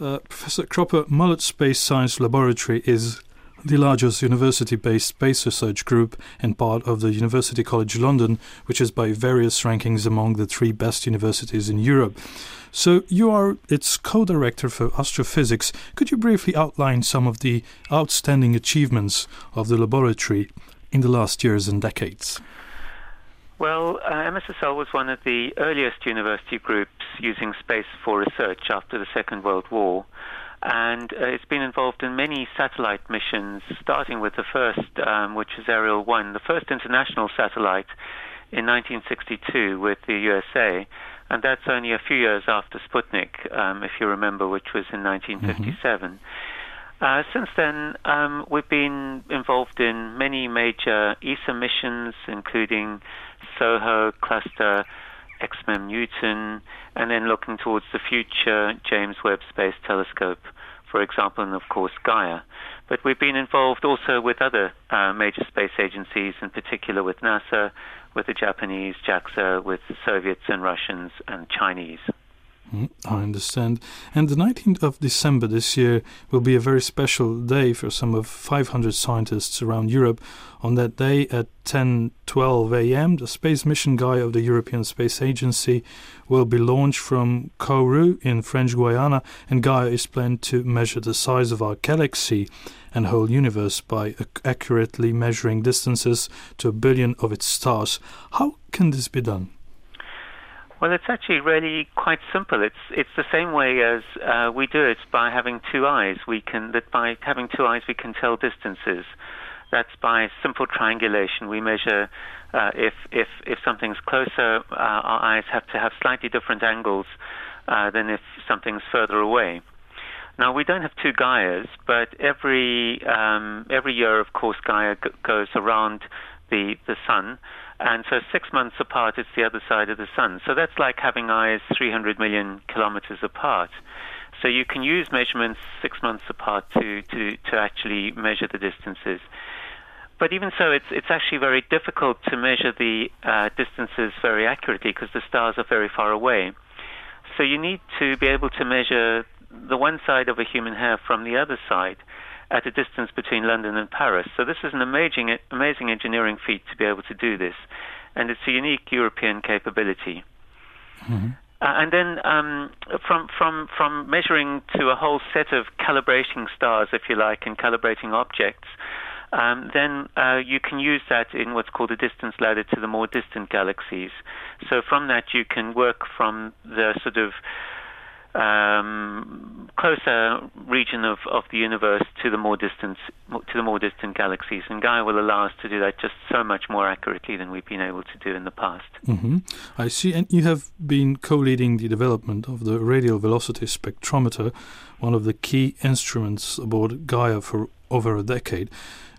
Uh, Professor Cropper, Mullard Space Science Laboratory is the largest university based space research group and part of the University College London, which is by various rankings among the three best universities in Europe. So, you are its co director for astrophysics. Could you briefly outline some of the outstanding achievements of the laboratory in the last years and decades? Well, uh, MSSL was one of the earliest university groups using space for research after the Second World War and uh, it's been involved in many satellite missions, starting with the first, um, which is Ariel 1, the first international satellite in 1962 with the USA, and that's only a few years after Sputnik, um, if you remember, which was in 1957. Mm-hmm. Uh, since then, um, we've been involved in many major ESA missions, including SOHO, Cluster, XMM-Newton, and then looking towards the future, James Webb Space Telescope, for example, and of course Gaia. But we've been involved also with other uh, major space agencies, in particular with NASA, with the Japanese, JAXA, with the Soviets and Russians and Chinese. Mm, I understand. And the 19th of December this year will be a very special day for some of 500 scientists around Europe. On that day at 10:12 a.m., the space mission Gaia of the European Space Agency will be launched from Kourou in French Guiana, and Gaia is planned to measure the size of our galaxy and whole universe by accurately measuring distances to a billion of its stars. How can this be done? Well, it's actually really quite simple. It's it's the same way as uh, we do it by having two eyes. We can that by having two eyes we can tell distances. That's by simple triangulation. We measure uh, if if if something's closer, uh, our eyes have to have slightly different angles uh, than if something's further away. Now we don't have two Gaias, but every um, every year, of course, Gaia g- goes around the the sun and so six months apart, it's the other side of the sun. So that's like having eyes 300 million kilometers apart. So you can use measurements six months apart to, to, to actually measure the distances. But even so, it's, it's actually very difficult to measure the uh, distances very accurately because the stars are very far away. So you need to be able to measure the one side of a human hair from the other side at a distance between London and Paris. So this is an amazing, amazing engineering feat to be able to do this, and it's a unique European capability. Mm-hmm. Uh, and then um, from from from measuring to a whole set of calibrating stars, if you like, and calibrating objects, um, then uh, you can use that in what's called a distance ladder to the more distant galaxies. So from that you can work from the sort of um, closer region of, of the universe to the more distant to the more distant galaxies, and Gaia will allow us to do that just so much more accurately than we've been able to do in the past. Mm-hmm. I see, and you have been co-leading the development of the radial velocity spectrometer, one of the key instruments aboard Gaia for over a decade.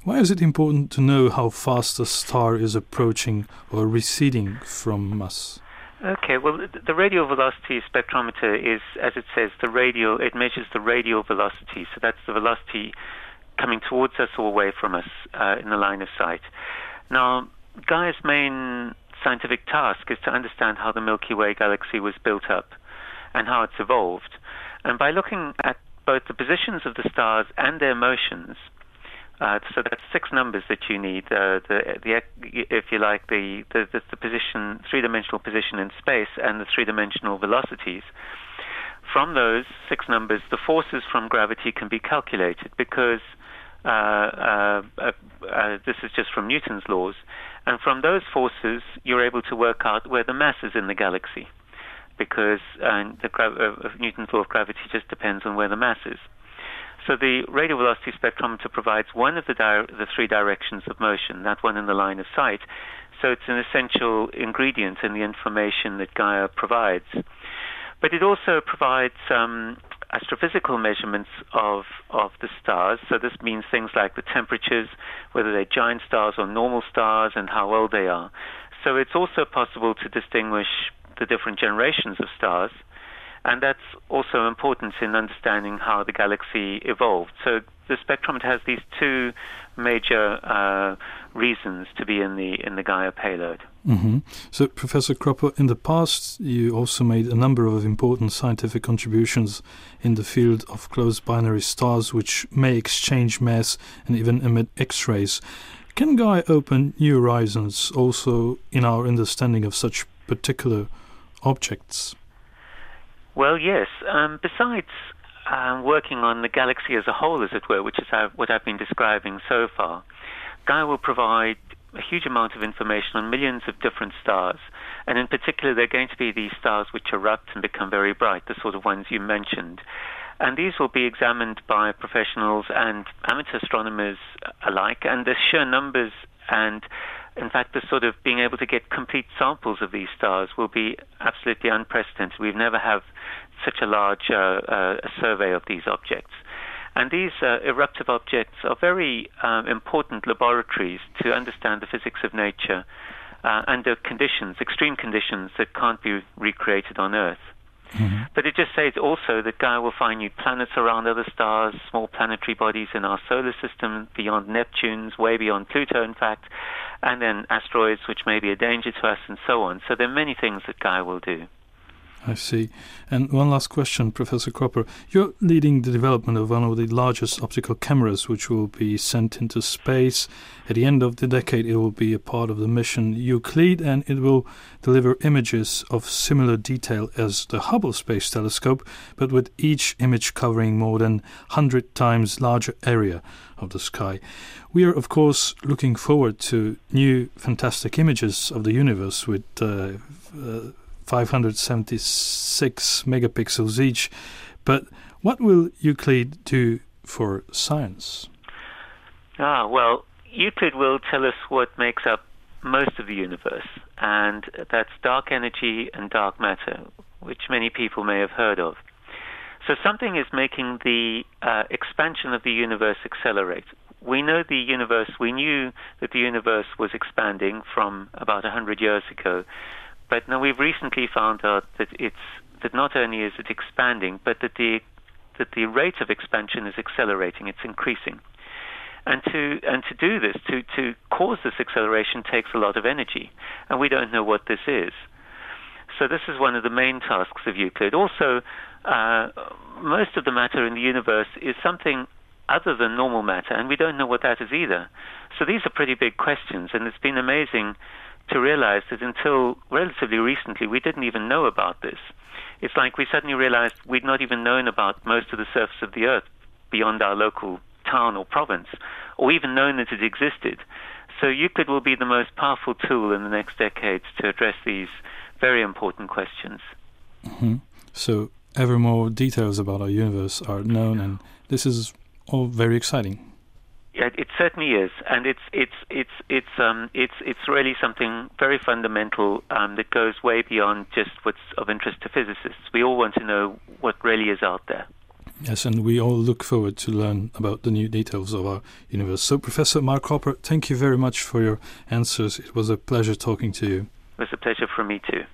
Why is it important to know how fast a star is approaching or receding from us? Okay, well, the radial velocity spectrometer is, as it says, the radial. It measures the radial velocity, so that's the velocity coming towards us or away from us uh, in the line of sight. Now, Gaia's main scientific task is to understand how the Milky Way galaxy was built up and how it's evolved. And by looking at both the positions of the stars and their motions, uh, so that's six numbers that you need. Uh, the, the, if you like, the, the, the position, three-dimensional position in space, and the three-dimensional velocities. From those six numbers, the forces from gravity can be calculated because uh, uh, uh, uh this is just from Newton's laws. And from those forces, you're able to work out where the mass is in the galaxy, because the Newton's law of gravity just depends on where the mass is. So the radial velocity spectrometer provides one of the, di- the three directions of motion, that one in the line of sight. So it's an essential ingredient in the information that Gaia provides. But it also provides um, astrophysical measurements of, of the stars. So this means things like the temperatures, whether they're giant stars or normal stars, and how old they are. So it's also possible to distinguish the different generations of stars. And that's also important in understanding how the galaxy evolved. So the spectrometer has these two major uh, reasons to be in the in the Gaia payload. Mm-hmm. So, Professor Cropper, in the past, you also made a number of important scientific contributions in the field of close binary stars, which may exchange mass and even emit X rays. Can Gaia open new horizons also in our understanding of such particular objects? Well, yes. Um, besides um, working on the galaxy as a whole, as it were, which is how, what I've been describing so far, Gaia will provide a huge amount of information on millions of different stars. And in particular, they're going to be these stars which erupt and become very bright, the sort of ones you mentioned. And these will be examined by professionals and amateur astronomers alike. And the sheer numbers and in fact, the sort of being able to get complete samples of these stars will be absolutely unprecedented. We've never had such a large uh, uh, survey of these objects. And these uh, eruptive objects are very uh, important laboratories to understand the physics of nature uh, under conditions, extreme conditions that can't be recreated on Earth. Mm-hmm. But it just says also that Gaia will find new planets around other stars, small planetary bodies in our solar system, beyond Neptune's, way beyond Pluto, in fact, and then asteroids which may be a danger to us, and so on. So there are many things that Gaia will do. I see. And one last question, Professor Cropper. You're leading the development of one of the largest optical cameras, which will be sent into space. At the end of the decade, it will be a part of the mission Euclid, and it will deliver images of similar detail as the Hubble Space Telescope, but with each image covering more than 100 times larger area of the sky. We are, of course, looking forward to new fantastic images of the universe with uh, uh, 576 megapixels each. But what will Euclid do for science? Ah, well, Euclid will tell us what makes up most of the universe, and that's dark energy and dark matter, which many people may have heard of. So something is making the uh, expansion of the universe accelerate. We know the universe, we knew that the universe was expanding from about 100 years ago, but now we've recently found out that it's that not only is it expanding, but that the that the rate of expansion is accelerating. It's increasing. And to and to do this, to to cause this acceleration takes a lot of energy, and we don't know what this is. So this is one of the main tasks of Euclid. Also, uh, most of the matter in the universe is something other than normal matter, and we don't know what that is either. So these are pretty big questions, and it's been amazing to realize that until relatively recently, we didn't even know about this. It's like we suddenly realized we'd not even known about most of the surface of the Earth beyond our local town or province, or even known that it existed. So Euclid will be the most powerful tool in the next decades to address these very important questions. Mm-hmm. So ever more details about our universe are known, and this is all very exciting. Yeah, it certainly is, and it's it's it's it's um it's it's really something very fundamental um, that goes way beyond just what's of interest to physicists. We all want to know what really is out there. Yes, and we all look forward to learn about the new details of our universe. So, Professor Mark Cropper, thank you very much for your answers. It was a pleasure talking to you. It was a pleasure for me too.